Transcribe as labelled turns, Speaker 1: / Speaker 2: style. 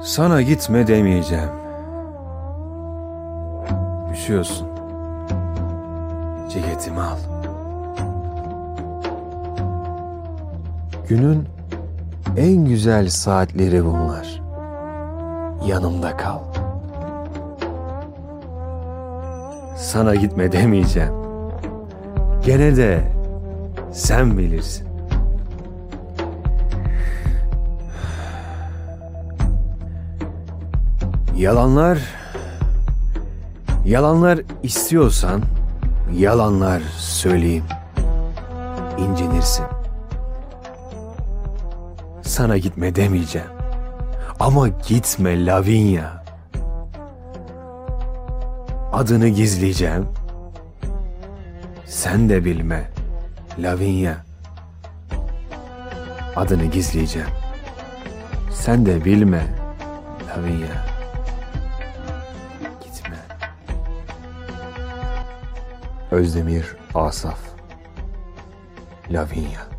Speaker 1: Sana gitme demeyeceğim. Üşüyorsun. Ceketimi al. Günün en güzel saatleri bunlar. Yanımda kal. Sana gitme demeyeceğim. Gene de sen bilirsin. Yalanlar Yalanlar istiyorsan yalanlar söyleyeyim. İncinirsin. Sana gitme demeyeceğim. Ama gitme Lavinia. Adını gizleyeceğim. Sen de bilme Lavinia. Adını gizleyeceğim. Sen de bilme Lavinia. Özdemir Asaf Lavinia